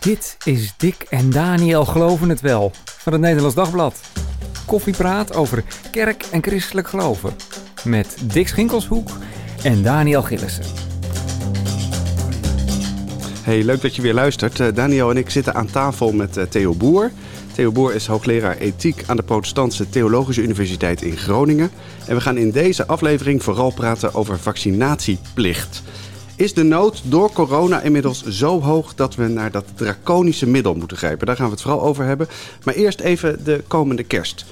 Dit is Dick en Daniel Geloven het Wel van het Nederlands Dagblad. Koffiepraat over kerk en christelijk geloven. Met Dick Schinkelshoek en Daniel Gillissen. Hey, leuk dat je weer luistert. Uh, Daniel en ik zitten aan tafel met uh, Theo Boer. Theo Boer is hoogleraar ethiek aan de Protestantse Theologische Universiteit in Groningen. En we gaan in deze aflevering vooral praten over vaccinatieplicht. Is de nood door corona inmiddels zo hoog dat we naar dat draconische middel moeten grijpen? Daar gaan we het vooral over hebben. Maar eerst even de komende kerst.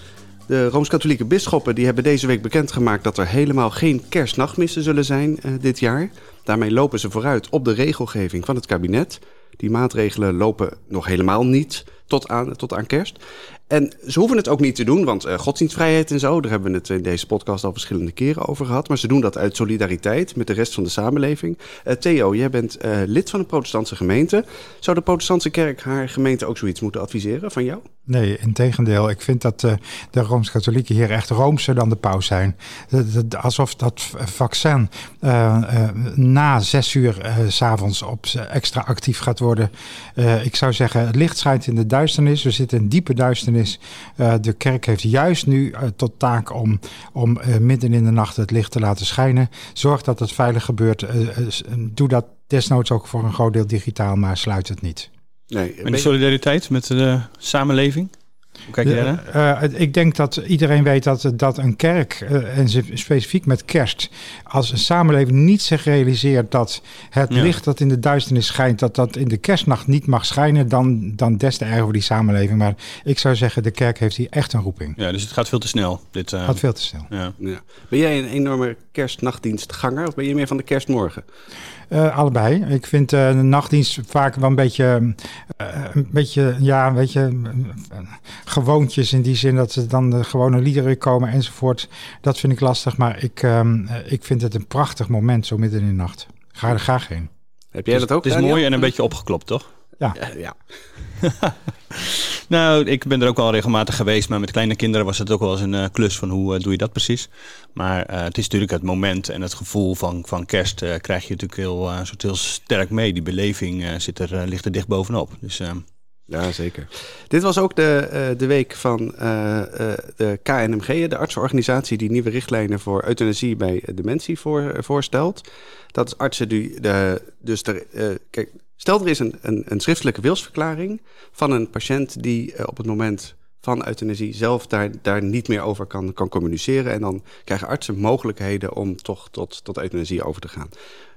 De Rooms-Katholieke bisschoppen die hebben deze week bekendgemaakt dat er helemaal geen kerstnachtmissen zullen zijn uh, dit jaar. Daarmee lopen ze vooruit op de regelgeving van het kabinet. Die maatregelen lopen nog helemaal niet tot aan, tot aan kerst. En ze hoeven het ook niet te doen, want uh, godsdienstvrijheid en zo, daar hebben we het in deze podcast al verschillende keren over gehad. Maar ze doen dat uit solidariteit met de rest van de samenleving. Uh, Theo, jij bent uh, lid van een protestantse gemeente. Zou de protestantse kerk haar gemeente ook zoiets moeten adviseren van jou? Nee, in tegendeel. Ik vind dat de Rooms-Katholieken hier echt roomser dan de paus zijn. Alsof dat vaccin na zes uur s s'avonds op extra actief gaat worden. ik zou zeggen, het licht schijnt in de duisternis. We zitten in diepe duisternis uh, de kerk heeft juist nu uh, tot taak om, om uh, midden in de nacht het licht te laten schijnen. Zorg dat het veilig gebeurt. doe dat desnoods ook voor een groot deel digitaal, maar sluit het niet. Nee, en de solidariteit met de samenleving? Hoe kijk je daar uh, ik denk dat iedereen weet dat, dat een kerk, uh, en specifiek met kerst, als een samenleving niet zich realiseert dat het ja. licht dat in de duisternis schijnt, dat dat in de kerstnacht niet mag schijnen, dan, dan des te erger voor die samenleving. Maar ik zou zeggen, de kerk heeft hier echt een roeping. Ja, dus het gaat veel te snel. Dit uh... gaat veel te snel. Ja. Ja. Ben jij een enorme kerstnachtdienstganger of ben je meer van de kerstmorgen? Uh, allebei. Ik vind uh, de nachtdienst vaak wel een beetje, uh, een beetje, ja, weet je, gewoontjes in die zin dat ze dan de gewone liederen komen enzovoort. Dat vind ik lastig, maar ik, um, ik vind het een prachtig moment zo midden in de nacht. Ga er graag heen. Heb jij dat ook? Het is mooi en een beetje opgeklopt, toch? Ja. ja. nou, ik ben er ook al regelmatig geweest, maar met kleine kinderen was het ook wel eens een uh, klus van hoe uh, doe je dat precies. Maar uh, het is natuurlijk het moment en het gevoel van, van kerst krijg je natuurlijk heel, soort heel sterk mee. Die beleving zit er, ligt er dicht bovenop. Dus, ja, zeker. Dit was ook de, de week van de KNMG, de artsenorganisatie die nieuwe richtlijnen voor euthanasie bij dementie voor, voorstelt. Dat is artsen die de, dus de, kijk, Stel er is een, een, een schriftelijke wilsverklaring van een patiënt die uh, op het moment van euthanasie zelf daar, daar niet meer over kan, kan communiceren. En dan krijgen artsen mogelijkheden om toch tot, tot euthanasie over te gaan.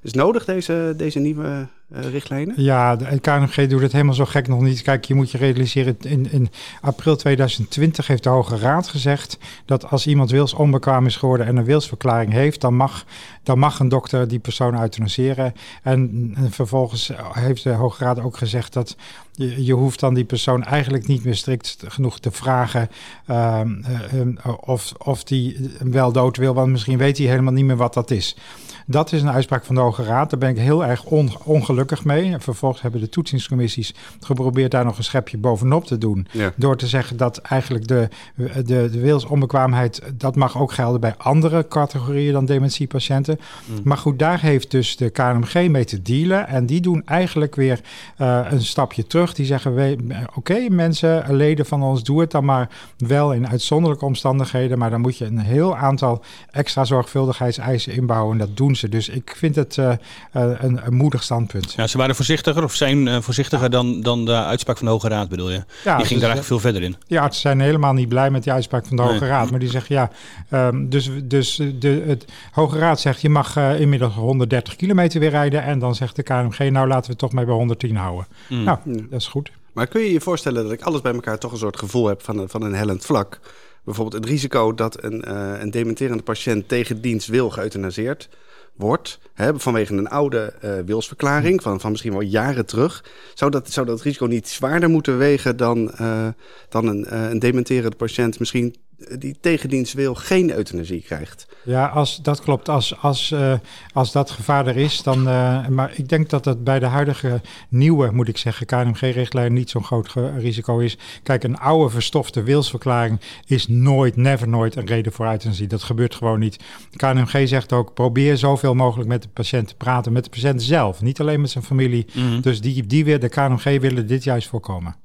Is nodig deze, deze nieuwe richtlijnen? Ja, de KNMG doet het helemaal zo gek nog niet. Kijk, je moet je realiseren, in, in april 2020 heeft de Hoge Raad gezegd dat als iemand wilsonbekwaam is geworden en een wilsverklaring heeft, dan mag, dan mag een dokter die persoon euthanaseren. En, en vervolgens heeft de Hoge Raad ook gezegd dat je, je, hoeft dan die persoon eigenlijk niet meer strikt genoeg te vragen uh, uh, of, of die wel dood wil, want misschien weet hij helemaal niet meer wat dat is. Dat is een uitspraak van de Hoge Raad. Daar ben ik heel erg on, ongelukkig mee. En vervolgens hebben de toetsingscommissies geprobeerd daar nog een schepje bovenop te doen. Ja. Door te zeggen dat eigenlijk de, de, de wilsonbekwaamheid, dat mag ook gelden bij andere categorieën dan dementiepatiënten. Mm. Maar goed, daar heeft dus de KNMG mee te dealen. En die doen eigenlijk weer uh, een stapje terug. Die zeggen, oké okay, mensen, leden van ons, doe het dan maar wel in uitzonderlijke omstandigheden. Maar dan moet je een heel aantal extra zorgvuldigheidseisen inbouwen. En dat doen ze. Dus ik vind het uh, een, een, moedig standpunt. Ja, ze waren voorzichtiger of zijn uh, voorzichtiger ja. dan, dan de uitspraak van de Hoge Raad, bedoel je? Ja, die ging dus, daar eigenlijk veel verder in. Ja, ze zijn helemaal niet blij met die uitspraak van de Hoge nee. Raad. Maar die zeggen ja, um, dus, dus de het Hoge Raad zegt je mag uh, inmiddels 130 kilometer weer rijden. En dan zegt de KMG, nou laten we het toch maar bij 110 houden. Mm. Nou, dat is goed. Maar kun je je voorstellen dat ik alles bij elkaar toch een soort gevoel heb van een, van een hellend vlak? Bijvoorbeeld het risico dat een, uh, een dementerende patiënt tegen dienst wil geëuthanaseerd wordt, hè, vanwege een oude uh, wilsverklaring van, van misschien wel jaren terug, zou dat, zou dat risico niet zwaarder moeten wegen dan, uh, dan een, uh, een dementerende patiënt misschien die tegendienst wil, geen euthanasie krijgt. Ja, als, dat klopt. Als, als, uh, als dat gevaar er is, dan. Uh, maar ik denk dat dat bij de huidige nieuwe, moet ik zeggen, KNMG-richtlijn niet zo'n groot risico is. Kijk, een oude verstofte wilsverklaring is nooit, never nooit een reden voor euthanasie. Dat gebeurt gewoon niet. KNMG zegt ook: probeer zoveel mogelijk met de patiënt te praten, met de patiënt zelf, niet alleen met zijn familie. Mm. Dus die, die weer, de KNMG willen dit juist voorkomen.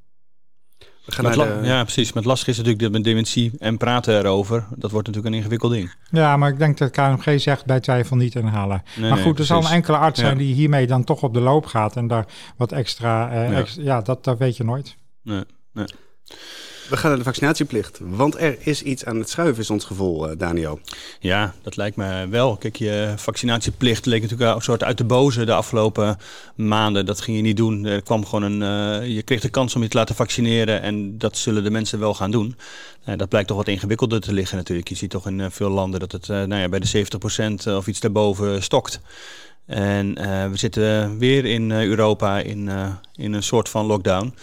Ja, precies. Met lastig is natuurlijk met dementie en praten erover. Dat wordt natuurlijk een ingewikkeld ding. Ja, maar ik denk dat KMG zegt bij twijfel niet inhalen. Nee, maar goed, er zal een enkele arts zijn die hiermee dan toch op de loop gaat en daar wat extra. Uh, ja. ja, dat, dat weet je nooit. Nee, nee. We gaan naar de vaccinatieplicht. Want er is iets aan het schuiven, is ons gevoel, uh, Daniel. Ja, dat lijkt me wel. Kijk, je vaccinatieplicht leek natuurlijk een soort uit de boze de afgelopen maanden. Dat ging je niet doen. Er kwam gewoon een. Uh, je kreeg de kans om je te laten vaccineren. En dat zullen de mensen wel gaan doen. Uh, dat blijkt toch wat ingewikkelder te liggen natuurlijk. Je ziet toch in veel landen dat het nou ja, bij de 70% of iets daarboven stokt. En we zitten weer in Europa in, in een soort van lockdown.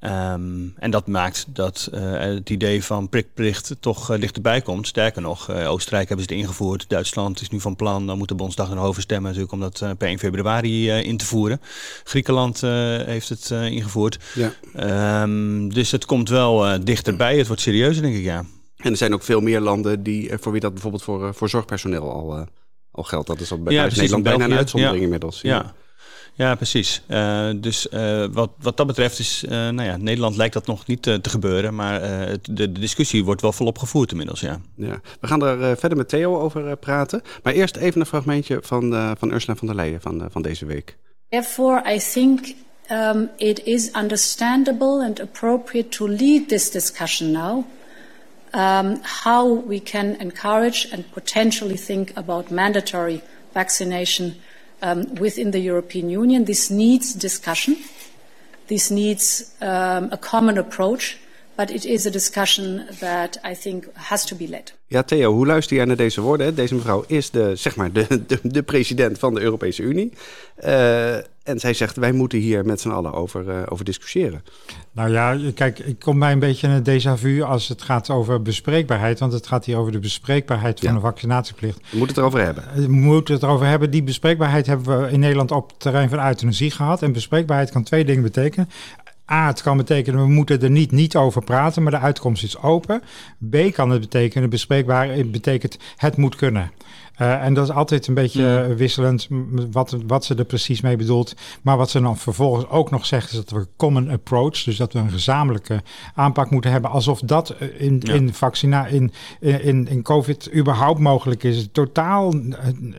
Um, en dat maakt dat uh, het idee van prikplicht toch uh, dichterbij komt. Sterker nog, uh, Oostenrijk hebben ze het ingevoerd. Duitsland is nu van plan, dan moet de Bondsdag er over stemmen natuurlijk om dat per 1 februari in te voeren. Griekenland heeft het ingevoerd. Ja. Um, dus het komt wel dichterbij. Het wordt serieuzer, denk ik, ja. En er zijn ook veel meer landen die, voor wie dat bijvoorbeeld voor, voor zorgpersoneel al, al geldt. Dat is al bij ja, Nederland bijna een uitzondering inmiddels. ja. Ja, precies. Uh, dus uh, wat, wat dat betreft is, uh, nou ja, Nederland lijkt dat nog niet te gebeuren, maar de, de, discussie wordt wel volop gevoerd inmiddels, ja. ja. We gaan er verder met Theo over praten, maar eerst even een fragmentje van, van Ursula van der Leyen van, van deze week. Therefore, I think um, it is understandable and appropriate to lead this discussion now. Um, how we can encourage and potentially think about mandatory vaccination um, within the European Union. This needs discussion. This needs um, a common approach. But it is a discussion that I think has to be led. Ja, Theo, hoe luister jij naar deze woorden? Deze mevrouw is de, zeg maar de, de, de president van de Europese Unie. Uh, en zij zegt, wij moeten hier met z'n allen over, uh, over discussiëren. Nou ja, kijk, ik kom mij een beetje een déjà vu als het gaat over bespreekbaarheid. Want het gaat hier over de bespreekbaarheid van de vaccinatieplicht. We moeten het erover hebben. Eh, we moeten het erover hebben. Die bespreekbaarheid hebben we in Nederland op het terrein van euthanasie gehad. En bespreekbaarheid kan twee dingen betekenen. A, het kan betekenen we moeten er niet, niet over praten, maar de uitkomst is open. B, kan het betekenen bespreekbaar, het betekent het moet kunnen. Uh, en dat is altijd een beetje wisselend wat, wat ze er precies mee bedoelt. Maar wat ze dan vervolgens ook nog zegt, is dat we common approach, dus dat we een gezamenlijke aanpak moeten hebben, alsof dat in, in vaccina, in, in, in COVID überhaupt mogelijk is. Totaal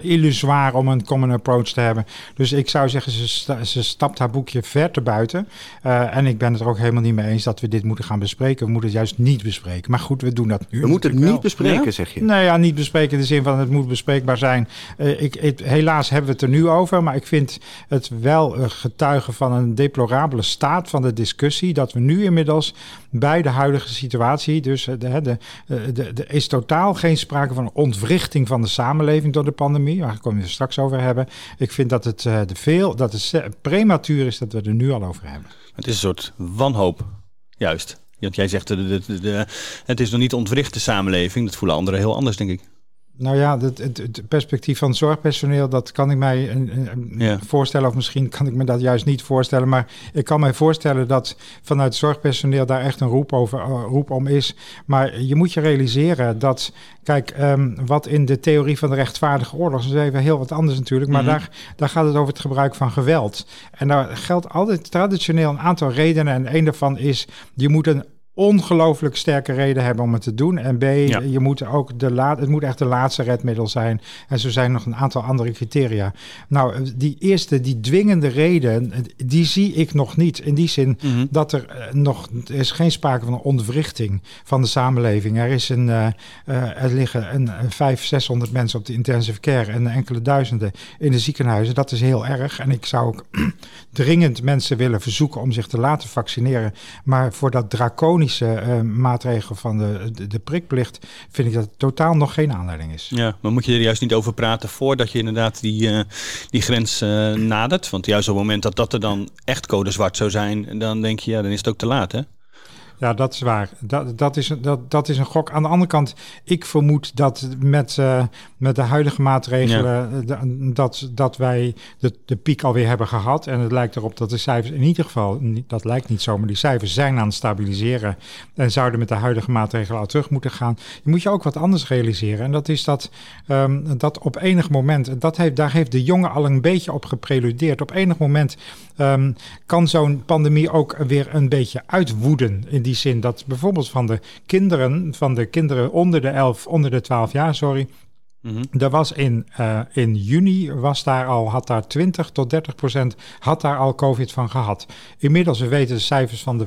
illusoir om een common approach te hebben. Dus ik zou zeggen, ze, ze stapt haar boekje ver te buiten. Uh, en ik ben het er ook helemaal niet mee eens dat we dit moeten gaan bespreken. We moeten het juist niet bespreken. Maar goed, we doen dat nu. We moeten het niet bespreken, zeg je? Nou ja, niet bespreken in de zin van het moet bespreken bespreekbaar zijn. Uh, ik, helaas hebben we het er nu over, maar ik vind het wel getuigen van een deplorabele staat van de discussie. Dat we nu inmiddels bij de huidige situatie, dus er de, de, de, is totaal geen sprake van ontwrichting van de samenleving door de pandemie. Daar komen we het straks over hebben. Ik vind dat het, de veel, dat het prematuur is dat we er nu al over hebben. Het is een soort wanhoop, juist. Want jij zegt, de, de, de, het is nog niet ontwricht de samenleving. Dat voelen anderen heel anders, denk ik. Nou ja, het, het, perspectief van zorgpersoneel, dat kan ik mij ja. voorstellen, of misschien kan ik me dat juist niet voorstellen. Maar ik kan mij voorstellen dat vanuit zorgpersoneel daar echt een roep, over, uh, roep om is. Maar je moet je realiseren dat, kijk, um, wat in de theorie van de rechtvaardige oorlog, dat is even heel wat anders natuurlijk, maar mm -hmm. daar, daar gaat het over het gebruik van geweld. En daar geldt altijd traditioneel een aantal redenen. En een daarvan is, je moet een ongelooflijk sterke reden hebben om het te doen. En B, ja. je moet ook de laat, het moet echt de laatste redmiddel zijn. En zo zijn nog een aantal andere criteria. Nou, die eerste, die dwingende reden, die zie ik nog niet. In die zin mm -hmm. dat er uh, nog, er is geen sprake van een ontwrichting van de samenleving. Er, is een, uh, uh, er liggen een, een 500, 600 mensen op de intensive care en enkele duizenden in de ziekenhuizen. Dat is heel erg. En ik zou ook dringend mensen willen verzoeken om zich te laten vaccineren. Maar voor dat draconische uh, maatregel van de, de, de, prikplicht vind ik dat totaal nog geen aanleiding is. Ja, maar moet je er juist niet over praten voordat je inderdaad die, uh, die grens uh, nadert? Want juist op het moment dat dat er dan echt code zwart zou zijn, dan denk je, ja, dan is het ook te laat, hè? Ja, dat is waar. Dat, dat, is, dat, dat is een gok. Aan de andere kant, ik vermoed dat met, uh, met de huidige maatregelen... Ja. dat, dat wij de, de piek alweer hebben gehad. En het lijkt erop dat de cijfers in ieder geval... dat lijkt niet zo, maar die cijfers zijn aan het stabiliseren... en zouden met de huidige maatregelen al terug moeten gaan. Je moet je ook wat anders realiseren. En dat is dat, um, dat op enig moment... Dat heeft, daar heeft de jongen al een beetje op gepreludeerd. Op enig moment um, kan zo'n pandemie ook weer een beetje uitwoeden. In die zin dat bijvoorbeeld van de kinderen, van de kinderen onder de 11, onder de 12 jaar, sorry, Mm Er was in, uh, in juni was daar al, had daar 20 tot 30 procent had daar al COVID van gehad. Inmiddels, we weten de cijfers van de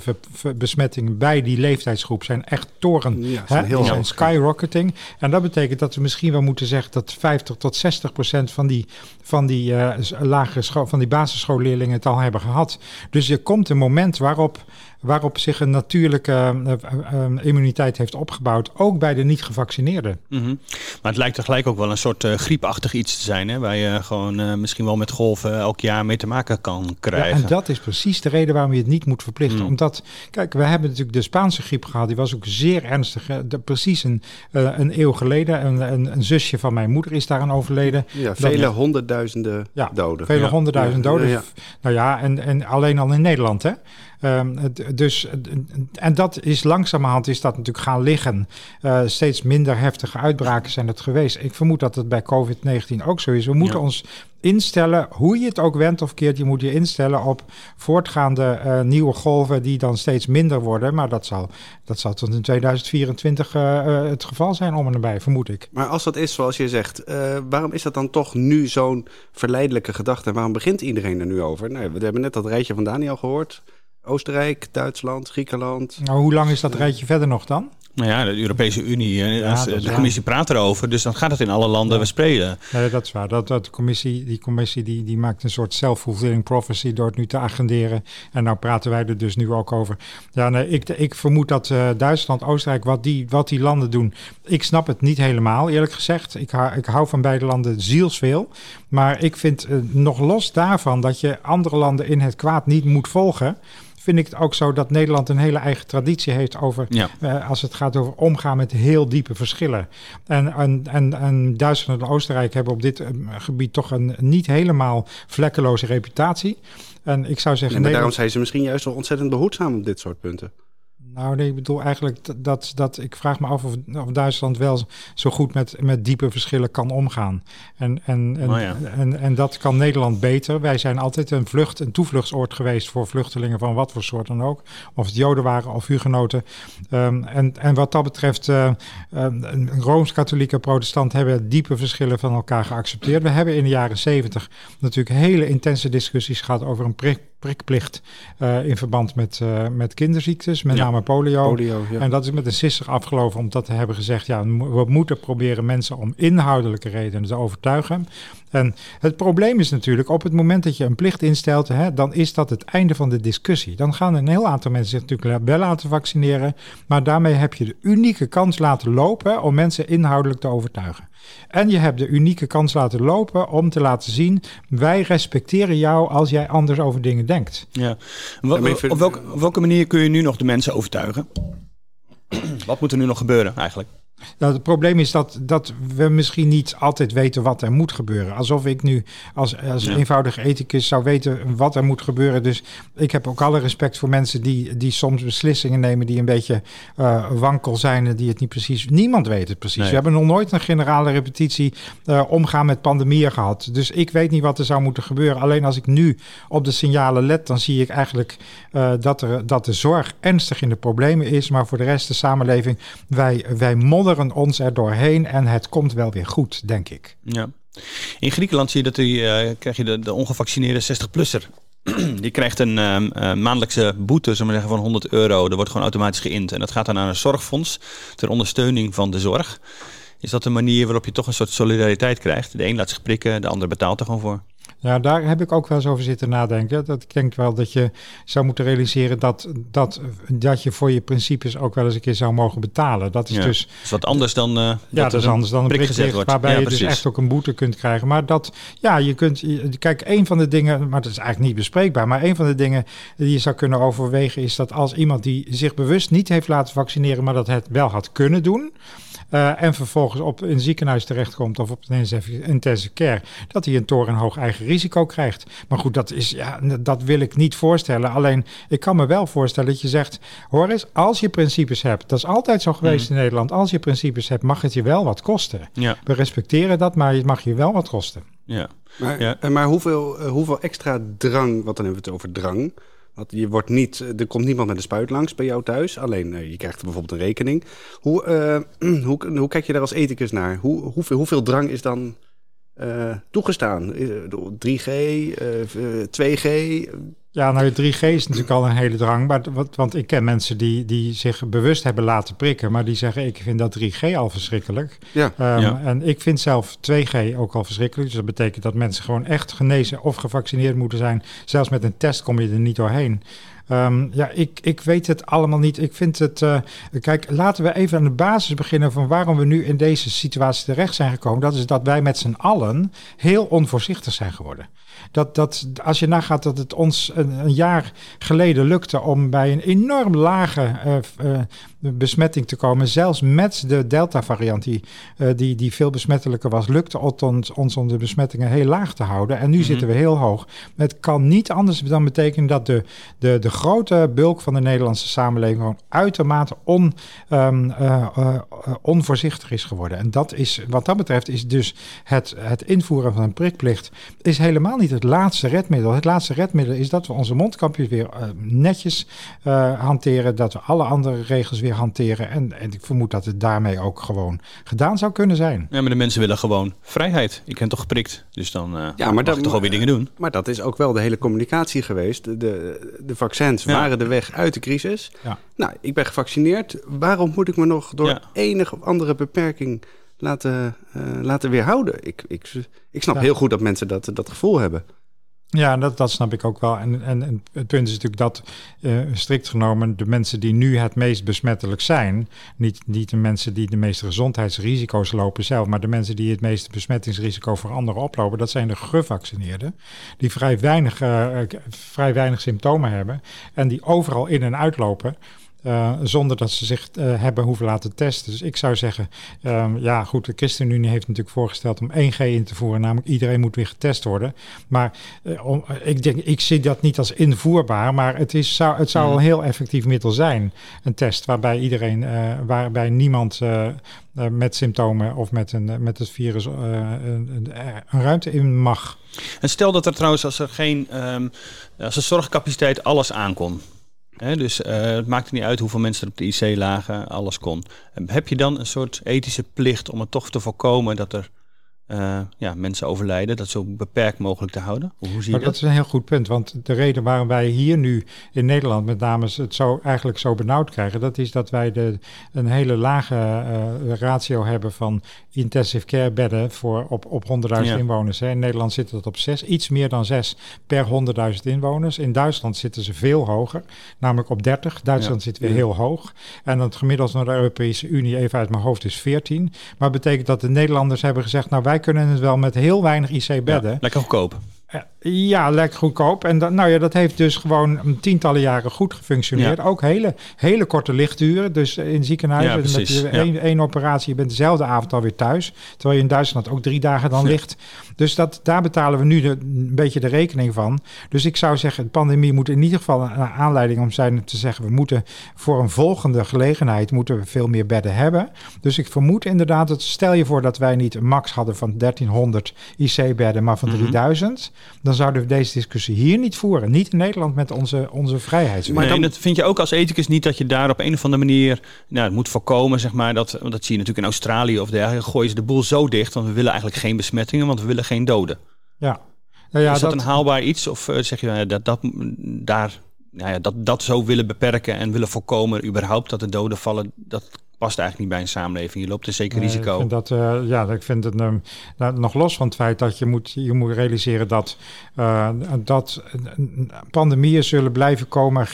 besmettingen bij die leeftijdsgroep zijn echt toren. Ja, zijn heel zijn skyrocketing. En dat betekent dat we misschien wel moeten zeggen dat 50 tot 60 procent van die, van die uh, lagere school, van die basisschoolleerlingen het al hebben gehad. Dus er komt een moment waarop waarop zich een natuurlijke uh, uh, immuniteit heeft opgebouwd, ook bij de niet-gevaccineerden. Mm -hmm. Maar het lijkt tegelijk ook wel een soort uh, griepachtig iets te zijn, hè, waar je gewoon misschien wel met golven elk jaar mee te maken kan krijgen. Ja, en dat is precies de reden waarom je het niet moet verplichten. Mm. Omdat, kijk, we hebben natuurlijk de Spaanse griep gehad, die was ook zeer ernstig. De, precies een, een eeuw geleden, een, een, een, zusje van mijn moeder is daaraan overleden. Ja, vele honderdduizenden ja, doden. Vele ja. honderdduizend doden. Nou ja, en, en alleen al in Nederland, hè. Um, dus, en dat is langzamerhand is dat natuurlijk gaan liggen. Uh, steeds minder heftige uitbraken zijn het geweest. Ik vermoed dat het bij COVID-19 ook zo is. We moeten ons instellen, hoe je het ook wendt of keert, je moet je instellen op voortgaande uh, nieuwe golven die dan steeds minder worden. Maar dat zal, dat zal tot in 2024 uh, uh, het geval zijn om en nabij, vermoed ik. Maar als dat is zoals je zegt, waarom is dat dan toch nu zo'n verleidelijke gedachte? En waarom begint iedereen er nu over? Nou, we hebben net dat rijtje van Daniel gehoord. Oostenrijk, Duitsland, Griekenland. Nou, hoe lang is dat rijtje verder nog dan? Nou ja, de Europese Unie, ja, de commissie praat erover, dus dan gaat het in alle landen ja. spelen. Nee, dat is waar. Dat, dat de commissie, die commissie die, die maakt een soort self-fulfilling prophecy door het nu te agenderen. En nou praten wij er dus nu ook over. Ja, nee, ik, ik vermoed dat uh, Duitsland, Oostenrijk, wat die, wat die landen doen, ik snap het niet helemaal, eerlijk gezegd. Ik, hou, ik hou van beide landen zielsveel. Maar ik vind uh, nog los daarvan dat je andere landen in het kwaad niet moet volgen vind ik het ook zo dat Nederland een hele eigen traditie heeft over ja. uh, als het gaat over omgaan met heel diepe verschillen. En, en, en, en Duitsland en Oostenrijk hebben op dit gebied toch een niet helemaal vlekkeloze reputatie. En ik zou zeggen. Maar daarom zijn ze misschien juist wel ontzettend behoedzaam op dit soort punten. Nou, nee, ik bedoel eigenlijk dat, dat ik vraag me af of, of Duitsland wel zo goed met, met diepe verschillen kan omgaan. En, en, en, oh ja. en, en, dat kan Nederland beter. Wij zijn altijd een vlucht, een toevluchtsoord geweest voor vluchtelingen van wat voor soort dan ook. Of het Joden waren of hugenoten. Um, en, en wat dat betreft, uh, um, Rooms-Katholieke protestant hebben diepe verschillen van elkaar geaccepteerd. We hebben in de jaren zeventig natuurlijk hele intense discussies gehad over een prik prikplicht uh, in verband met, uh, met kinderziektes, met ja. name polio. polio ja. En dat is met een sisser afgelopen omdat we hebben gezegd, ja, we moeten proberen mensen om inhoudelijke redenen te overtuigen. En het probleem is natuurlijk, op het moment dat je een plicht instelt, hè, dan is dat het einde van de discussie. Dan gaan een heel aantal mensen zich natuurlijk wel laten vaccineren, maar daarmee heb je de unieke kans laten lopen om mensen inhoudelijk te overtuigen. En je hebt de unieke kans laten lopen om te laten zien: wij respecteren jou als jij anders over dingen denkt. Ja. Op, op, welke, op welke manier kun je nu nog de mensen overtuigen? Wat moet er nu nog gebeuren eigenlijk? Nou, het probleem is dat, dat we misschien niet altijd weten wat er moet gebeuren. Alsof ik nu als, als ja. eenvoudige ethicus zou weten wat er moet gebeuren. Dus ik heb ook alle respect voor mensen die, die soms beslissingen nemen die een beetje uh, wankel zijn en die het niet precies. Niemand weet het precies. Nee. We hebben nog nooit een generale repetitie uh, omgaan met pandemieën gehad. Dus ik weet niet wat er zou moeten gebeuren. Alleen als ik nu op de signalen let, dan zie ik eigenlijk uh, dat, er, dat de zorg ernstig in de problemen is. Maar voor de rest de samenleving, wij, wij modderen ons er doorheen en het komt wel weer goed, denk ik. Ja. In Griekenland zie je dat die, uh, krijg je de, de ongevaccineerde 60-plusser. Die krijgt een uh, maandelijkse boete zullen we zeggen, van 100 euro. Dat wordt gewoon automatisch geïnd. En dat gaat dan naar een zorgfonds ter ondersteuning van de zorg. Is dat een manier waarop je toch een soort solidariteit krijgt? De een laat zich prikken, de ander betaalt er gewoon voor. Ja, daar heb ik ook wel eens over zitten nadenken. Dat ik denk wel dat je zou moeten realiseren dat, dat, dat je voor je principes ook wel eens een keer zou mogen betalen. Dat is Ja. dus Dat is wat anders dan. eh, ja, dat is er anders dan een prik wordt. waarbij Ja, je dus echt ook een boete kunt krijgen. Maar dat, ja, je kunt, kijk, een van de dingen, maar dat is eigenlijk niet bespreekbaar, maar een van de dingen die je zou kunnen overwegen is dat als iemand die zich bewust niet heeft laten vaccineren, maar dat het wel had kunnen doen, eh, en vervolgens op een ziekenhuis terechtkomt of op een intensive care, dat hij een torenhoog eigen risico krijgt. Maar goed, dat, is, ja, dat wil ik niet voorstellen. Alleen, ik kan me wel voorstellen dat je zegt, hoor eens, als je principes hebt, dat is altijd zo geweest Mm. in Nederland, als je principes hebt, mag het je wel wat kosten. Ja, We respecteren dat, maar het mag je wel wat kosten. ja. Maar, Ja. eh, maar hoeveel, eh, hoeveel extra drang, want dan hebben we het over drang. Want je wordt niet, eh, er komt niemand met een spuit langs bij jou thuis. Alleen je krijgt bijvoorbeeld een rekening. Hoe, eh, hoe, hoe kijk je daar als ethicus naar? Hoe, hoeveel, hoeveel drang is dan eh, toegestaan? Eh, 3G, eh, eh, 2G? Ja, nou, 3G is natuurlijk al een hele drang. Maar, wat- want ik ken mensen die, die zich bewust hebben laten prikken. Maar die zeggen, ik vind dat 3G al verschrikkelijk. Ja. Ehm, Ja. En ik vind zelf 2G ook al verschrikkelijk. Dus dat betekent dat mensen gewoon echt genezen of gevaccineerd moeten zijn. Zelfs met een test kom je er niet doorheen. Ehm, ja, ik, ik weet het allemaal niet. Ik vind het. eh, kijk, laten we even aan de basis beginnen van waarom we nu in deze situatie terecht zijn gekomen. Dat is dat wij met z'n allen heel onvoorzichtig zijn geworden. Dat, dat als je nagaat dat het ons een, een jaar geleden lukte om bij een enorm lage eh, f- eh, besmetting te komen, zelfs met de Delta-variant die, eh, die, die veel besmettelijker was, lukte het ons, ons om de besmettingen heel laag te houden. En nu zitten we heel hoog. Het kan niet anders dan betekenen dat de, de, de grote bulk van de Nederlandse samenleving gewoon uitermate on, ehm, eh, eh, onvoorzichtig is geworden. En dat is, wat dat betreft, is dus het, het invoeren van een prikplicht is helemaal niet het laatste redmiddel. Het laatste redmiddel is dat we onze mondkapjes weer netjes hanteren, dat we alle andere regels weer hanteren. En, en ik vermoed dat het daarmee ook gewoon gedaan zou kunnen zijn. ja, maar de mensen willen gewoon vrijheid. Ik ben toch geprikt, dus dan eh Ja, maar mag dat- je toch alweer dingen doen. Maar dat is ook wel de hele communicatie geweest. De, de, de vaccins Ja. waren de weg uit de crisis. Ja. Nou, ik ben gevaccineerd. Waarom moet ik me nog door Ja. enige andere beperking laten, eh, laten weerhouden? Ik, ik, ik snap Ja. heel goed dat mensen dat, dat gevoel hebben. Ja, dat, dat snap ik ook wel. En, en, het punt is natuurlijk dat, eh, strikt genomen, de mensen die nu het meest besmettelijk zijn, niet, niet de mensen die de meeste gezondheidsrisico's lopen zelf, maar de mensen die het meeste besmettingsrisico voor anderen oplopen, dat zijn de gevaccineerden, die vrij weinig, eh, eh, vrij weinig symptomen hebben en die overal in en uitlopen. Eh, zonder dat ze zich eh, hebben hoeven laten testen. Dus ik zou zeggen, ehm, ja goed, de ChristenUnie heeft natuurlijk voorgesteld om 1G in te voeren. Namelijk iedereen moet weer getest worden. Maar eh, om, ik, denk, ik zie dat niet als invoerbaar, maar het, is, zou, het zou Mhm. een heel effectief middel zijn. Een test waarbij iedereen, waarbij niemand met symptomen of met, een, met het virus een, een, ruimte in mag. En stel dat er trouwens, als er geen, ehm, als de zorgcapaciteit alles aankon. Dus eh, het maakte niet uit hoeveel mensen er op de IC lagen, alles kon. Heb je dan een soort ethische plicht om het toch te voorkomen dat er eh, ja, mensen overlijden, dat zo beperkt mogelijk te houden? Hoe, zie je dat? dat is een heel goed punt, want de reden waarom wij hier nu in Nederland met name het zo eigenlijk zo benauwd krijgen, dat is dat wij de, een hele lage eh, ratio hebben van intensive care bedden voor op, op 100.000 Ja. inwoners. Hè. In Nederland zit het op 6, iets meer dan 6 per 100.000 inwoners. In Duitsland zitten ze veel hoger, namelijk op 30. Duitsland zit weer heel hoog. En het gemiddelde van de Europese Unie, even uit mijn hoofd, is 14. Maar dat betekent dat de Nederlanders hebben gezegd, nou wij kunnen het wel met heel weinig IC-bedden. Ja, lekker goedkoop. Ja, Ja, lekker goedkoop. En dat, nou ja, dat heeft dus gewoon tientallen jaren goed gefunctioneerd. Ja. Ook hele, hele korte lichtduren. Dus in ziekenhuizen Ja, met Ja. één, één operatie, je bent dezelfde avond alweer thuis. Terwijl je in Duitsland ook drie dagen dan Ja. ligt. Dus dat, daar betalen we nu de, een beetje de rekening van. Dus ik zou zeggen, de pandemie moet in ieder geval een aanleiding om zijn te zeggen... we moeten voor een volgende gelegenheid moeten we veel meer bedden hebben. Dus ik vermoed inderdaad, dat stel je voor dat wij niet een max hadden van 1300 IC-bedden, maar van Mhm. 3000... dan zouden we deze discussie hier niet voeren. Niet in Nederland met onze, onze vrijheidswet. Maar nee, dan- dat vind je ook als ethicus niet dat je daar op een of andere manier nou, het moet voorkomen, zeg maar. Dat, want dat zie je natuurlijk in Australië of dergelijke. Gooien ze de boel zo dicht, want we willen eigenlijk geen besmettingen, want we willen geen doden. Ja. Nou ja, is dat, een haalbaar iets? Of eh, zeg je nou dat, dat, daar, nou ja, dat, dat zo willen beperken en willen voorkomen überhaupt dat de doden vallen, dat past eigenlijk niet bij een samenleving. Je loopt een zeker Nee, risico. Ik vind dat, eh, ja, ik vind het ehm, nou, nog los van het feit dat je moet, je moet realiseren dat, eh, dat eh, pandemieën zullen blijven komen.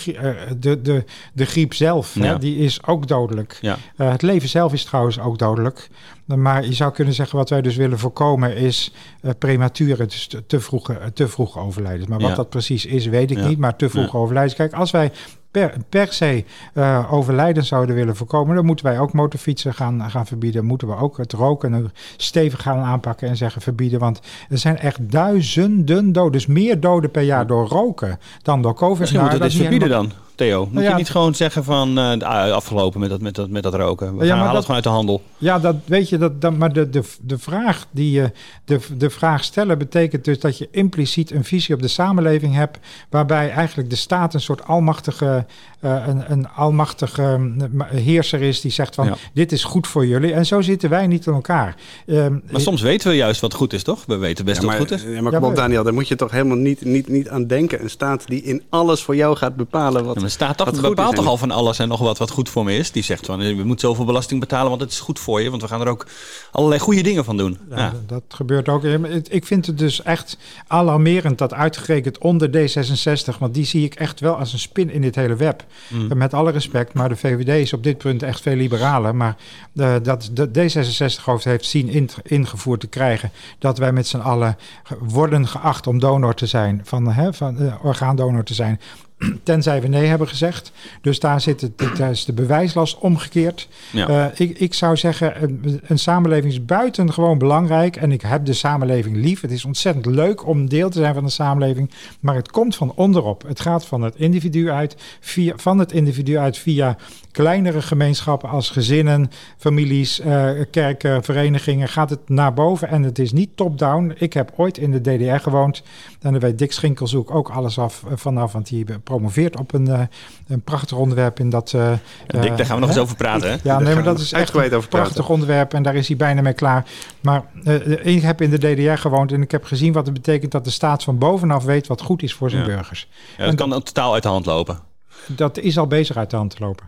De, de, de griep zelf, Ja. hè, die is ook dodelijk. Ja. Het leven zelf is trouwens ook dodelijk. Maar je zou kunnen zeggen, wat wij dus willen voorkomen is eh, premature, dus te, te vroege, te vroeg overlijden. Maar wat Ja. dat precies is, weet ik Ja. niet. Maar te vroeg Ja. overlijden. Kijk, als wij per, per se eh, overlijden zouden willen voorkomen, dan moeten wij ook motorfietsen gaan, gaan verbieden. Moeten we ook het roken eh, stevig gaan aanpakken en zeggen verbieden. Want er zijn echt duizenden doden. Dus meer doden per jaar door roken dan door COVID. Misschien Nou, moeten we dat dit is niet verbieden dan, Theo. Moet ja, je niet gewoon zeggen van eh, ah, afgelopen met dat, met, dat, met dat roken. We Ja, gaan halen dat- het gewoon uit de handel. Ja, dat weet je, dat, dat, maar de, de, de vraag die je, de, de vraag stellen betekent dus dat je impliciet een visie op de samenleving hebt, waarbij eigenlijk de staat een soort almachtige, eh, een, een almachtige mm, heerser is die zegt van Ja. dit is goed voor jullie. En zo zitten wij niet in elkaar. Ehm, Maar soms weten we juist wat goed is, toch? We weten best Ja, wat goed is. ja, maar Ja, kom op, maar- Daniel, daar moet je toch helemaal niet, niet, niet aan denken. Een staat die in alles voor jou gaat bepalen wat, Maar staat goed bepaalt is. toch al van alles en nog wat wat goed voor me is. Die zegt van, eh, we moeten zoveel belasting betalen, want het is goed voor je. Want we gaan er ook allerlei goede dingen van doen. Ja, Dat gebeurt ook. Ik vind het dus echt alarmerend dat uitgerekend onder D66, want die zie ik echt wel als een spin in dit hele web. Mm. Met alle respect, maar de VVD is op dit punt echt veel liberaler. Maar eh, dat de D66-hoofd heeft zien in- ingevoerd te krijgen dat wij met z'n allen worden geacht om donor te zijn, van, hè, van eh, orgaandonor te zijn. Tenzij we nee hebben gezegd. Dus daar, zit het, daar is de bewijslast omgekeerd. Ja. Eh, ik, ik zou zeggen, een, een samenleving is buitengewoon belangrijk. En ik heb de samenleving lief. Het is ontzettend leuk om deel te zijn van de samenleving. Maar het komt van onderop. Het gaat van het individu uit, via, van het individu uit via kleinere gemeenschappen als gezinnen, families, eh, kerken, verenigingen. Gaat het naar boven en het is niet top-down. Ik heb ooit in de DDR gewoond. En daar weet Dick Schinkelzoek ook alles af eh, vanaf. Want die promoveert op een, eh, een prachtig onderwerp in dat... eh, Dick, daar gaan we nog hè? eens over praten. Hè? Ja, nee, maar dat is echt een over praten. prachtig onderwerp en daar is hij bijna mee klaar. Maar eh, ik heb in de DDR gewoond en ik heb gezien wat het betekent dat de staat van bovenaf weet wat goed is voor zijn Ja. burgers. Ja, dat kan totaal uit de hand lopen. Dat is al bezig uit de hand te lopen.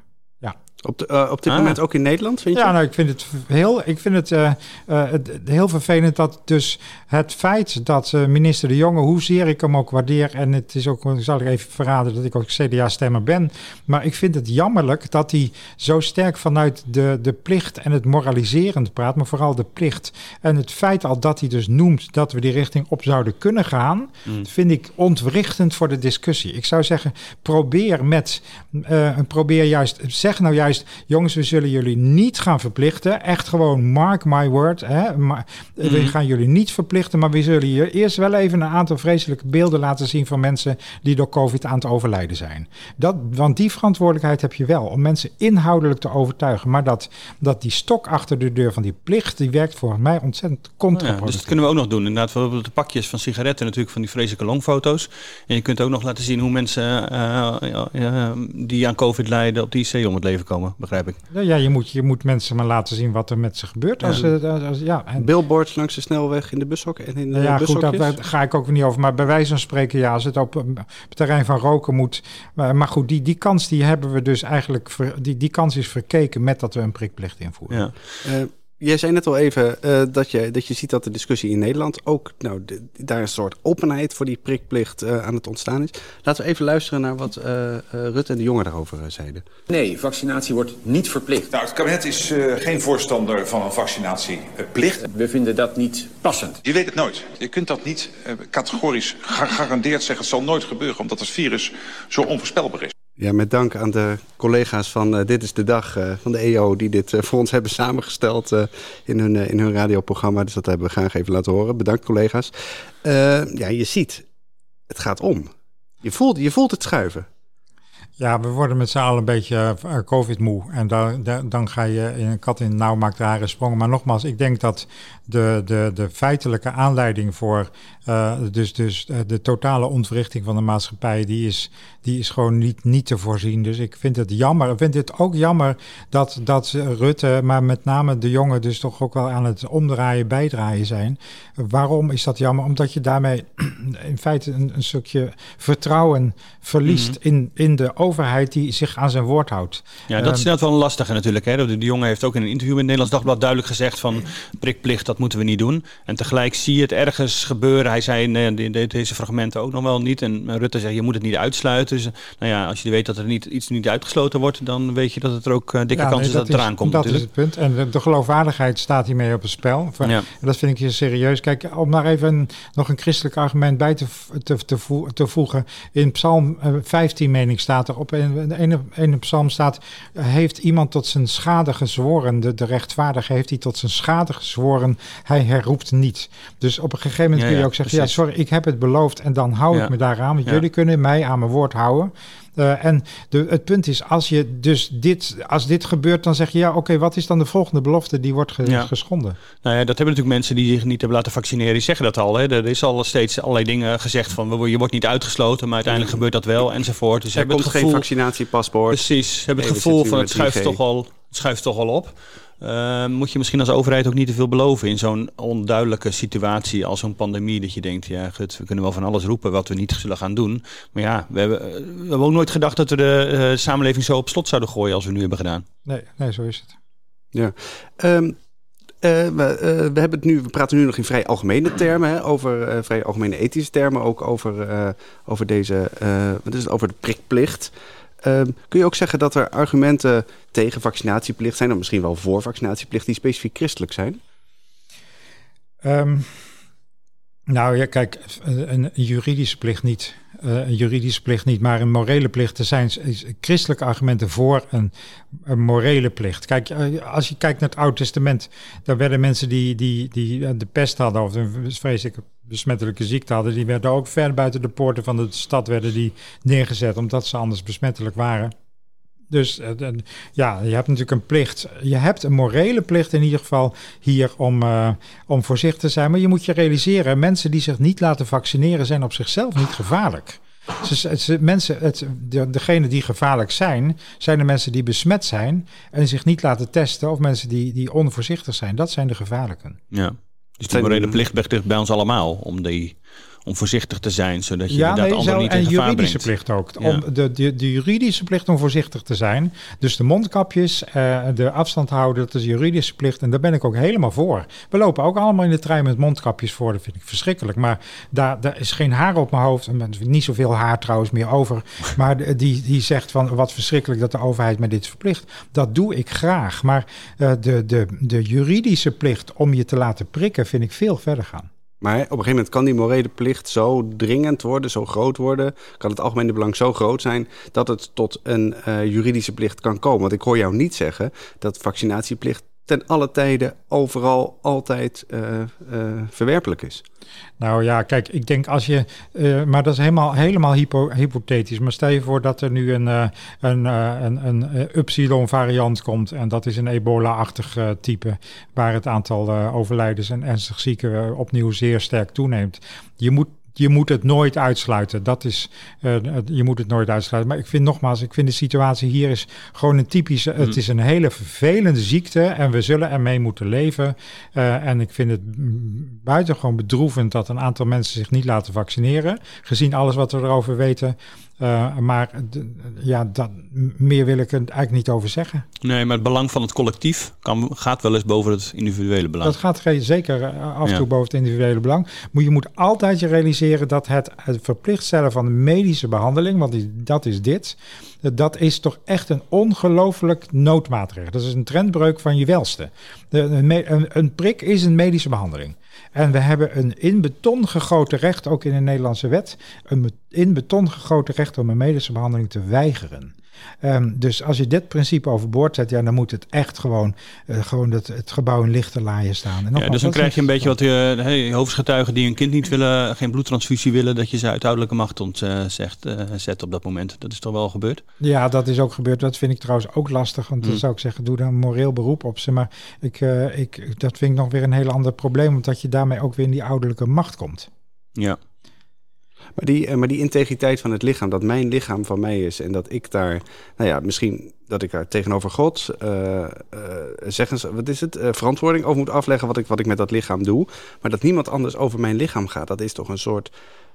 Op, de- eh, op dit Ah. moment ook in Nederland, vind je? Ja, nou, ik vind het heel, ik vind het, eh, eh, heel vervelend dat dus het feit dat minister De Jonge, hoezeer ik hem ook waardeer, en het is ook, ik zal ik even verraden dat ik ook CDA-stemmer ben, maar ik vind het jammerlijk dat hij zo sterk vanuit de, de plicht en het moraliserend praat, maar vooral de plicht. En het feit al dat hij dus noemt dat we die richting op zouden kunnen gaan, Mm. vind ik ontwrichtend voor de discussie. Ik zou zeggen, probeer met, probeer juist, zeg nou juist, jongens, we zullen jullie niet gaan verplichten. Echt gewoon, mark my word. Hè? Maar, We Mhm. gaan jullie niet verplichten, maar we zullen je eerst wel even een aantal vreselijke beelden laten zien van mensen die door COVID aan het overlijden zijn. Dat, want die verantwoordelijkheid heb je wel, om mensen inhoudelijk te overtuigen. Maar dat, dat die stok achter de deur van die plicht, die werkt volgens mij ontzettend Ja, contraproductief. dus dat kunnen we ook nog doen. Inderdaad, hebben de pakjes van sigaretten natuurlijk van die vreselijke longfoto's. En je kunt ook nog laten zien hoe mensen eh, ja, die aan COVID lijden op die IC om het leven komen, begrijp ik. Ja, je moet, je moet mensen maar laten zien wat er met ze gebeurt. Als, Ja. ze- als, als- ja, en, Billboards langs de snelweg in de bushokken en in de ja, goed, daar ga ik ook niet over. Maar bij wijze van spreken, ja, als het op, op het terrein van roken moet. Maar, maar goed, die, die kans die hebben we dus eigenlijk, ver- die, die kans is verkeken met dat we een prikplicht invoeren. Ja. Eh, jij zei net al even eh, dat, je, dat je ziet dat de discussie in Nederland ook, nou, de- daar een soort openheid voor die prikplicht eh, aan het ontstaan is. Laten we even luisteren naar wat eh eh, Rutte en de jongen daarover zeiden. Nee, vaccinatie wordt niet verplicht. Nou, het kabinet is eh, geen voorstander van een vaccinatieplicht. We vinden dat niet passend. Je weet het nooit. Je kunt dat niet eh, categorisch gegarandeerd zeggen. Het zal nooit gebeuren, omdat het virus zo onvoorspelbaar is. Ja, met dank aan de collega's van eh, Dit is de Dag eh, van de EO... die dit eh, voor ons hebben samengesteld in, hun, in hun radioprogramma. Dus dat hebben we graag even laten horen. Bedankt collega's. Ja, je ziet, het gaat om. Je voelt, je voelt het schuiven. Ja, we worden met z'n allen een beetje covid-moe. En dan, dan, ga je in een kat in nauw maakt rare sprongen. Maar nogmaals, ik denk dat de, de, de feitelijke aanleiding voor dus, dus de totale ontwrichting van de maatschappij, die is, die is gewoon niet, niet te voorzien. Dus ik vind het jammer. Ik vind het ook jammer dat, dat Rutte, maar met name de jongen, dus toch ook wel aan het omdraaien, bijdraaien zijn. Waarom is dat jammer? Omdat je daarmee in feite een, een stukje vertrouwen verliest in, in de overheid die zich aan zijn woord houdt. Ja, dat is net wel een lastige natuurlijk. Hè. De, de jongen heeft ook in een interview in het Nederlands Dagblad duidelijk gezegd van prikplicht, dat moeten we niet doen. En tegelijk zie je het ergens gebeuren. Hij zei in deze fragmenten ook nog wel niet. En Rutte zegt, je moet het niet uitsluiten. Dus nou ja, als je weet dat er niet, iets niet uitgesloten wordt, dan weet je dat het er ook uh, dikke kans is dat, het eraan komt. Dat is het punt. En de, de geloofwaardigheid staat hiermee op het spel. Ja. En dat vind ik je serieus. Kijk, om maar even nog een christelijk argument bij te, te, te, te voegen. In Psalm 15 mening staat er op een, een, een psalm staat, heeft iemand tot zijn schade gezworen, de, de rechtvaardige heeft hij tot zijn schade gezworen, hij herroept niet. Dus op een gegeven moment kun je ook zeggen, ja sorry, ik heb het beloofd en dan hou ik me daaraan, want jullie kunnen mij aan mijn woord houden. Uh, en de, het punt is, als, je dus dit, als dit gebeurt, dan zeg je ja, oké, wat is dan de volgende belofte die wordt geschonden? Nou ja, dat hebben natuurlijk mensen die zich niet hebben laten vaccineren, die zeggen dat al. Hè. Er is al steeds allerlei dingen gezegd van je wordt niet uitgesloten, maar uiteindelijk gebeurt dat wel enzovoort. Dus er komt het gevoel, geen vaccinatiepaspoort. Precies, hebben het gevoel van het schuift, toch al, het schuift toch al op. Uh, moet je misschien als overheid ook niet te veel beloven in zo'n onduidelijke situatie als zo'n pandemie. Dat je denkt, ja, gut, we kunnen wel van alles roepen wat we niet zullen gaan doen. Maar ja, we hebben, we hebben ook nooit gedacht dat we de uh, samenleving zo op slot zouden gooien als we nu hebben gedaan. Nee, nee zo is het. Ja. Um, uh, we, we, hebben het nu, we praten nu nog in vrij algemene termen, hè, over vrij algemene ethische termen, ook over, over deze, wat is het, over de prikplicht. Um, kun je ook zeggen dat er argumenten tegen vaccinatieplicht zijn, of misschien wel voor vaccinatieplicht, die specifiek christelijk zijn? Um, nou ja, kijk, een juridische plicht niet. Uh, een juridische plicht niet, maar een morele plicht. Er zijn christelijke argumenten voor een, een, morele plicht. Kijk, eh, als je kijkt naar het Oude Testament, dan werden mensen die, die, die eh, de pest hadden of een vreselijke besmettelijke ziekte hadden, die werden ook ver buiten de poorten van de stad werden die neergezet, omdat ze anders besmettelijk waren. Dus uh, ja, je hebt natuurlijk een plicht. Je hebt een morele plicht in ieder geval hier om, uh, om voorzichtig te zijn. Maar je moet je realiseren, mensen die zich niet laten vaccineren zijn op zichzelf niet gevaarlijk. Ze, ze, mensen, het, de, degene die gevaarlijk zijn, zijn de mensen die besmet zijn en zich niet laten testen. Of mensen die, die onvoorzichtig zijn. Dat zijn de gevaarlijken. Ja, dus die morele plicht ligt bij ons allemaal om die om voorzichtig te zijn, zodat je ja, inderdaad nee, anderen niet en juridische plicht ook. Om de, de, de, juridische plicht om voorzichtig te zijn. Dus de mondkapjes, uh, de afstand houden, dat is juridische plicht. En daar ben ik ook helemaal voor. We lopen ook allemaal in de trein met mondkapjes voor. Dat vind ik verschrikkelijk. Maar daar, daar is geen haar op mijn hoofd. Niet zoveel haar trouwens meer over. Maar die, die zegt van wat verschrikkelijk dat de overheid mij dit verplicht. Dat doe ik graag. Maar uh, de, de, de juridische plicht om je te laten prikken vind ik veel verder gaan. Maar op een gegeven moment kan die morele plicht zo dringend worden, zo groot worden, kan het algemene belang zo groot zijn dat het tot een uh, juridische plicht kan komen. Want ik hoor jou niet zeggen dat vaccinatieplicht ten alle tijden, overal, altijd uh, uh, verwerpelijk is. Nou ja, kijk, ik denk als je, uh, maar dat is helemaal, helemaal hypo, hypothetisch. Maar stel je voor dat er nu een, een, een, een Upsilon-variant komt en dat is een ebola-achtig type, waar het aantal overlijdens en ernstig zieken opnieuw zeer sterk toeneemt. Je moet je moet het nooit uitsluiten. Dat is, uh, je moet het nooit uitsluiten. Maar ik vind nogmaals, ik vind de situatie hier is gewoon een typische. Het mm. is een hele vervelende ziekte en we zullen ermee moeten leven. Uh, en ik vind het buitengewoon bedroevend dat een aantal mensen zich niet laten vaccineren. Gezien alles wat we erover weten. Uh, maar ja, dat, meer wil ik er eigenlijk niet over zeggen. Nee, maar het belang van het collectief kan, gaat wel eens boven het individuele belang. Dat gaat zeker eh, af en toe boven het individuele belang. Maar je moet altijd je realiseren dat het, het verplicht stellen van de medische behandeling, want die, dat is dit, dat is toch echt een ongelooflijk noodmaatregel. Dat is een trendbreuk van je welste. De, een, een prik is een medische behandeling. En we hebben een in beton gegoten recht, ook in de Nederlandse wet, een in beton gegoten recht om een medische behandeling te weigeren. Um, dus als je dit principe overboord zet, ja, dan moet het echt gewoon, uh, gewoon het, het gebouw in lichte laaien staan. En ja, dus dan krijg je een beetje wat je uh, hey, hoofdgetuigen die een kind niet willen, geen bloedtransfusie willen, dat je ze uithoudelijke macht ontzegt, uh, zet op dat moment. Dat is toch wel gebeurd? Ja, dat is ook gebeurd. Dat vind ik trouwens ook lastig. Want dan mm. zou ik zeggen, doe dan een moreel beroep op ze. Maar ik, ik, dat vind ik nog weer een heel ander probleem, omdat je daarmee ook weer in die ouderlijke macht komt. Ja. Maar die, eh, maar die integriteit van het lichaam, dat mijn lichaam van mij is en dat ik daar, nou ja, misschien dat ik daar tegenover God, uh, uh, zeggen wat is het, uh, verantwoording over moet afleggen wat ik, wat ik met dat lichaam doe. Maar dat niemand anders over mijn lichaam gaat, dat is toch een soort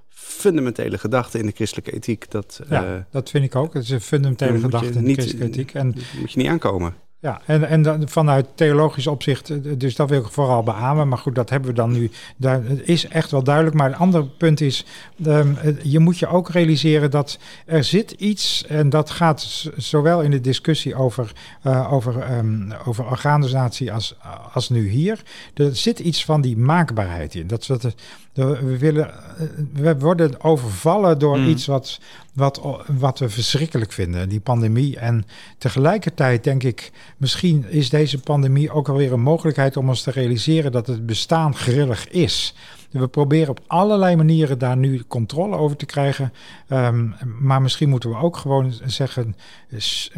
fundamentele gedachte in de christelijke ethiek. Dat, Ja, eh, dat vind ik ook. Het is een fundamentele gedachte in de christelijke ethiek. En moet je niet aankomen. Ja, en, en vanuit theologisch opzicht, eh, dus dat wil ik vooral beamen. Maar goed, dat hebben we dan nu. Het is echt wel duidelijk. Maar het andere punt is, ehm, eh, je moet je ook realiseren dat er zit iets, en dat gaat zowel in de discussie over, eh, over, ehm, over organisatie als, als nu hier. Er zit iets van die maakbaarheid in. Dat, de- we, willen, eh, we worden overvallen door Mm. iets wat, wat, wat we verschrikkelijk vinden, die pandemie. En tegelijkertijd denk ik, misschien is deze pandemie ook alweer een mogelijkheid om ons te realiseren dat het bestaan grillig is. We proberen op allerlei manieren daar nu controle over te krijgen. Ehm, maar misschien moeten we ook gewoon zeggen,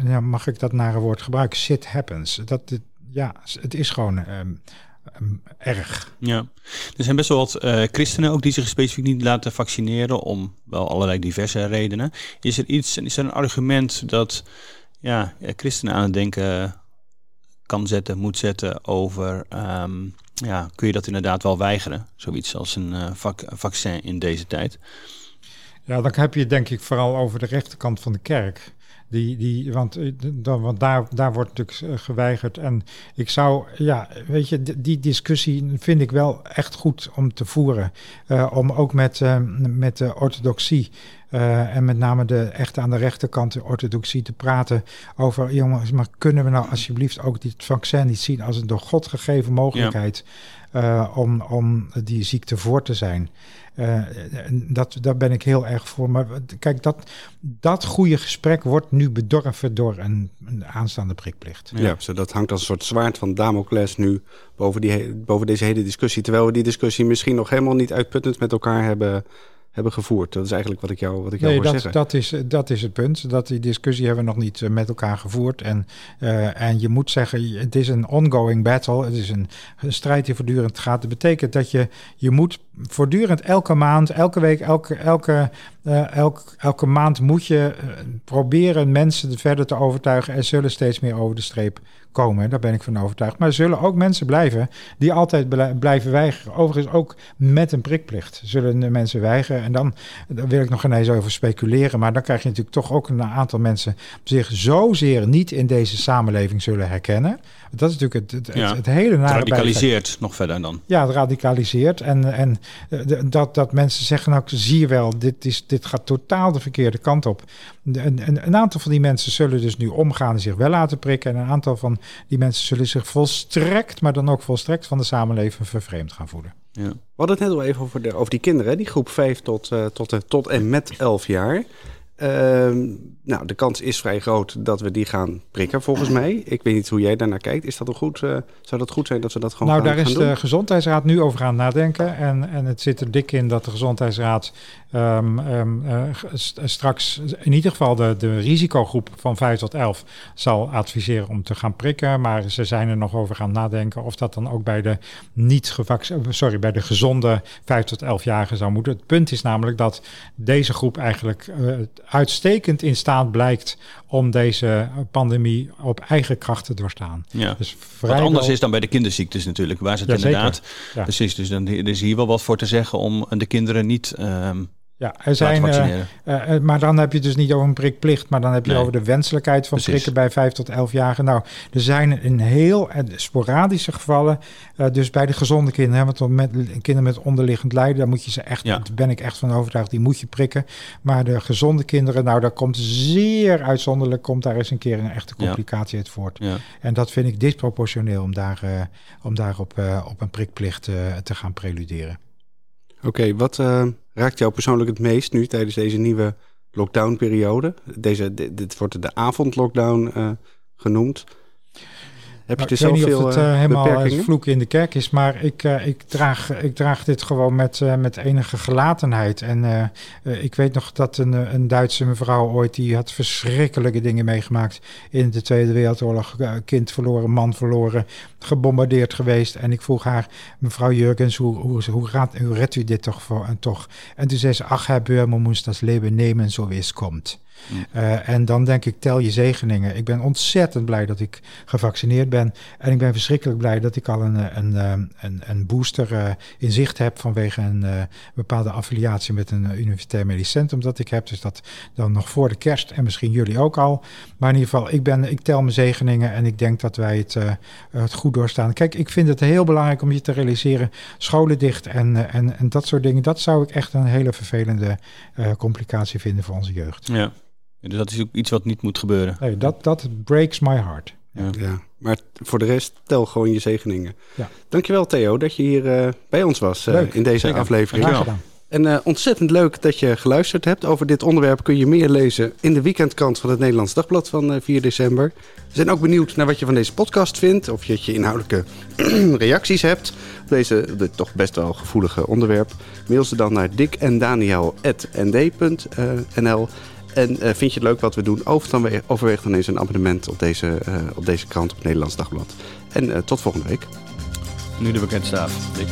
ja, mag ik dat nare woord gebruiken? Shit happens. Dat, ja, het is gewoon ehm, erg. Ja, er zijn best wel wat eh, christenen ook die zich specifiek niet laten vaccineren om wel allerlei diverse redenen. Is er iets, is er een argument dat ja, eh, christenen aan het denken kan zetten, moet zetten over, ehm, ja, kun je dat inderdaad wel weigeren? Zoiets als een eh, vac- vaccin in deze tijd. Ja, dan heb je het denk ik vooral over de rechterkant van de kerk. Die, die, want eh, dan, want daar, daar wordt natuurlijk eh, geweigerd. En ik zou, ja, weet je, die, discussie vind ik wel echt goed om te voeren. Eh, om ook met, met de orthodoxie. en met name de echt aan de rechterkant de orthodoxie te praten over, jongens, maar kunnen we nou alsjeblieft ook dit vaccin niet zien als een door God gegeven mogelijkheid eh, om, om die ziekte voor te zijn? Eh, dat, daar ben ik heel erg voor. Maar kijk, dat, dat goede gesprek wordt nu bedorven door een, een aanstaande prikplicht. Ja. zo dat hangt als een soort zwaard van Damocles nu boven, die, boven deze hele discussie. Terwijl we die discussie misschien nog helemaal niet uitputtend met elkaar hebben, hebben gevoerd. Dat is eigenlijk wat ik jou, wat ik jou Nee, hoor dat, zeggen. dat, is, dat is het punt. Dat die discussie hebben we nog niet eh, met elkaar gevoerd. En, eh, en je moet zeggen, het is een ongoing battle. Het is een, een strijd die voortdurend gaat. Dat betekent dat je, je moet voortdurend elke maand, elke week, elke, elke, eh, elk, elke maand moet je proberen mensen verder te overtuigen. Er zullen steeds meer over de streep komen. Daar ben ik van overtuigd. Maar er zullen ook mensen blijven die altijd blij- blijven weigeren. Overigens ook met een prikplicht zullen de mensen weigeren. En dan, daar wil ik nog ineens over speculeren. Maar dan krijg je natuurlijk toch ook een aantal mensen zich zozeer niet in deze samenleving zullen herkennen. Dat is natuurlijk het, het, Ja. het, het hele nare bijeffect. Radicaliseert nog verder dan. Ja, het radicaliseert. En, en eh, dat, dat mensen zeggen, nou zie je wel, dit, is, dit gaat totaal de verkeerde kant op. Een, een, een aantal van die mensen zullen dus nu omgaan en zich wel laten prikken. En een aantal van die mensen zullen zich volstrekt, maar dan ook volstrekt van de samenleving vervreemd gaan voelen. Ja. We hadden het net al even over, de, over die kinderen, die groep 5 tot, eh, tot, tot en met 11 jaar. Ehm, nou, de kans is vrij groot dat we die gaan prikken, volgens mij. Ik weet niet hoe jij daarnaar kijkt. Is dat een goed, eh, zou dat goed zijn dat we dat gewoon nou, gaan, daar is gaan de Gezondheidsraad nu over aan het nadenken. En, en het zit er dik in dat de Gezondheidsraad ehm, ehm, eh, st- straks in ieder geval de, de risicogroep van 5 tot 11 zal adviseren om te gaan prikken. Maar ze zijn er nog over gaan nadenken of dat dan ook bij de niet gevaccineerde, sorry, bij de gezonde 5 tot 11-jarigen zou moeten. Het punt is namelijk dat deze groep eigenlijk eh, uitstekend in staat blijkt om deze pandemie op eigen kracht te doorstaan. Ja. Dus Wat anders is dan bij de kinderziektes natuurlijk, waar ze het Ja, inderdaad... Ja. Precies, dus dan er is hier wel wat voor te zeggen om de kinderen niet ehm Ja, er zijn, eh, maar dan heb je dus niet over een prikplicht, maar dan heb je Nee. over de wenselijkheid van Precies. prikken bij 5 tot 11 jarigen. Nou, er zijn in heel sporadische gevallen, dus bij de gezonde kinderen, hè, want met kinderen met onderliggend lijden, daar moet je ze echt, Ja. daar ben ik echt van overtuigd, die moet je prikken. Maar de gezonde kinderen, nou, daar komt zeer uitzonderlijk, komt daar eens een keer een echte Ja. complicatie uit voort. Ja. En dat vind ik disproportioneel om daar, om daar op, op een prikplicht te gaan preluderen. Oké, wat eh, raakt jou persoonlijk het meest nu tijdens deze nieuwe lockdownperiode? Deze, dit, wordt de avondlockdown eh, genoemd. Heb je Nou, er ik weet niet veel of het eh, eh, helemaal het beperkingen? vloek in de kerk is, maar ik, eh, ik, draag, ik draag dit gewoon met, eh, met enige gelatenheid. En eh, eh, ik weet nog dat een, eh, een Duitse mevrouw ooit, die had verschrikkelijke dingen meegemaakt in de Tweede Wereldoorlog. Eh, kind verloren, man verloren, gebombardeerd geweest. En ik vroeg haar, mevrouw Jurgens, hoe, hoe, hoe, gaat, hoe redt u dit toch, voor, en toch? En toen zei ze, ach, Herr Böhmer moest dat leven nemen zo wie het komt. Uh, en dan denk ik, tel je zegeningen. Ik ben ontzettend blij dat ik gevaccineerd ben. En ik ben verschrikkelijk blij dat ik al een, een, een, een booster in zicht heb vanwege een bepaalde affiliatie met een universitair medisch centrum dat ik heb. Dus dat dan nog voor de kerst en misschien jullie ook al. Maar in ieder geval, ik, ben, ik tel mijn zegeningen en ik denk dat wij het, het goed doorstaan. Kijk, ik vind het heel belangrijk om je te realiseren, scholen dicht en, en, en dat soort dingen. Dat zou ik echt een hele vervelende complicatie vinden voor onze jeugd. Ja. Dus dat is ook iets wat niet moet gebeuren. Nee, dat, dat breaks my heart. Ja. ja. maar voor de rest tel gewoon je zegeningen. Ja. Dankjewel Theo dat je hier uh, bij ons was uh, in deze Zeker. aflevering. Graag gedaan. En uh, ontzettend leuk dat je geluisterd hebt. Over dit onderwerp kun je meer lezen in de weekendkrant van het Nederlands Dagblad van 4 december. We zijn ook benieuwd naar wat je van deze podcast vindt. Of je, je inhoudelijke reacties hebt op deze dit toch best wel gevoelige onderwerp. Mail ze dan naar dikendaniel.nd.nl en uh, vind je het leuk wat we doen? Overweeg, dan eens een abonnement op deze, uh, op deze krant op Nederlands Dagblad. En uh, tot volgende week. Nu de bekendste avond. Dik.